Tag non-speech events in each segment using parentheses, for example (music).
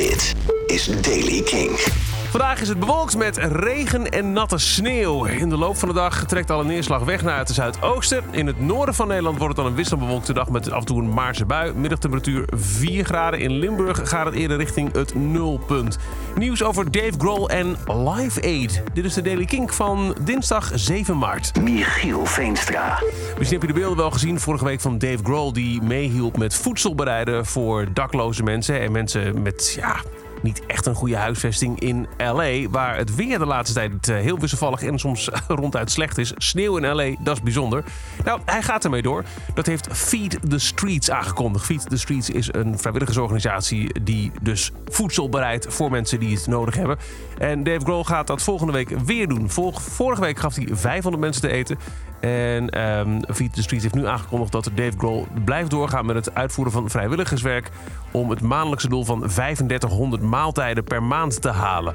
Dit is Daily King. Vandaag is het bewolkt met regen en natte sneeuw. In de loop van de dag trekt alle neerslag weg naar het zuidoosten. In het noorden van Nederland wordt het dan een wisselbewolkte dag met af en toe een maarse bui. Middagtemperatuur 4 graden. In Limburg gaat het eerder richting het nulpunt. Nieuws over Dave Grohl en Live Aid. Dit is de Daily Kink van dinsdag 7 maart. Michiel Veenstra. Misschien heb je de beelden wel gezien vorige week van Dave Grohl... die meehielp met voedsel bereiden voor dakloze mensen... en mensen met ja, niet echt een goede huisvesting in LA. Waar het weer de laatste tijd eh, heel wisselvallig en soms (laughs) ronduit slecht is. Sneeuw in LA, dat is bijzonder. Nou, hij gaat ermee door. Dat heeft Feed the Streets aangekondigd. Feed the Streets is een vrijwilligersorganisatie die dus voedsel bereidt voor mensen die het nodig hebben. En Dave Grohl gaat dat volgende week weer doen. Vorige week gaf hij 500 mensen te eten. En um, Feed the Streets heeft nu aangekondigd dat Dave Grohl blijft doorgaan met het uitvoeren van vrijwilligerswerk. om het maandelijkse doel van 3500 maaltijden per maand te halen.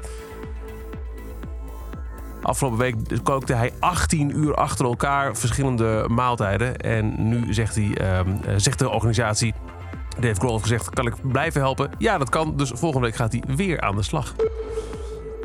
Afgelopen week kookte hij 18 uur achter elkaar verschillende maaltijden. En nu zegt, hij, um, zegt de organisatie. Dave Grohl heeft gezegd: kan ik blijven helpen? Ja, dat kan. Dus volgende week gaat hij weer aan de slag.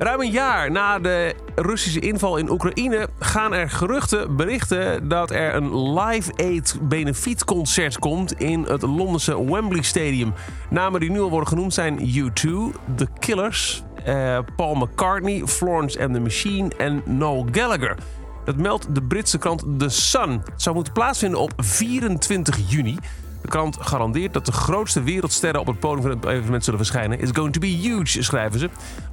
Ruim een jaar na de Russische inval in Oekraïne gaan er geruchten berichten dat er een Live Aid benefietconcert komt in het Londense Wembley Stadium. Namen die nu al worden genoemd zijn U2, The Killers, uh, Paul McCartney, Florence and the Machine en Noel Gallagher. Dat meldt de Britse krant The Sun. Het zou moeten plaatsvinden op 24 juni. De krant garandeert dat de grootste wereldsterren op het podium van het evenement zullen verschijnen. It's going to be huge, schrijven ze.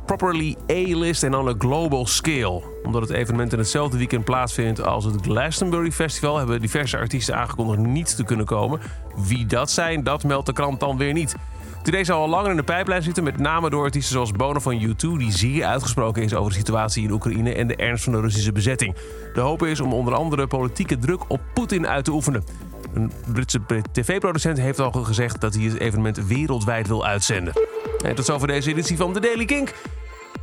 Properly A-list en on a global scale. Omdat het evenement in hetzelfde weekend plaatsvindt als het Glastonbury Festival, hebben diverse artiesten aangekondigd niet te kunnen komen. Wie dat zijn, dat meldt de krant dan weer niet. Deze zou al langer in de pijplijn zitten, met name door artiesten zoals Bono van U2, die zeer uitgesproken is over de situatie in Oekraïne en de ernst van de Russische bezetting. De hoop is om onder andere politieke druk op Poetin uit te oefenen. Een Britse tv-producent heeft al gezegd dat hij het evenement wereldwijd wil uitzenden. En tot zover deze editie van The Daily Kink.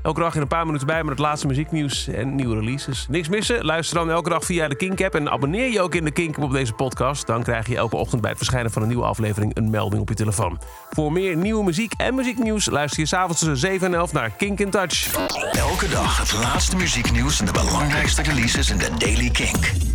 Elke dag in een paar minuten bij met het laatste muzieknieuws en nieuwe releases. Niks missen? Luister dan elke dag via de Kink-app en abonneer je ook in de Kink op deze podcast. Dan krijg je elke ochtend bij het verschijnen van een nieuwe aflevering een melding op je telefoon. Voor meer nieuwe muziek en muzieknieuws luister je s'avonds tussen 7 en 11 naar Kink in Touch. Elke dag het laatste muzieknieuws en de belangrijkste releases in de Daily Kink.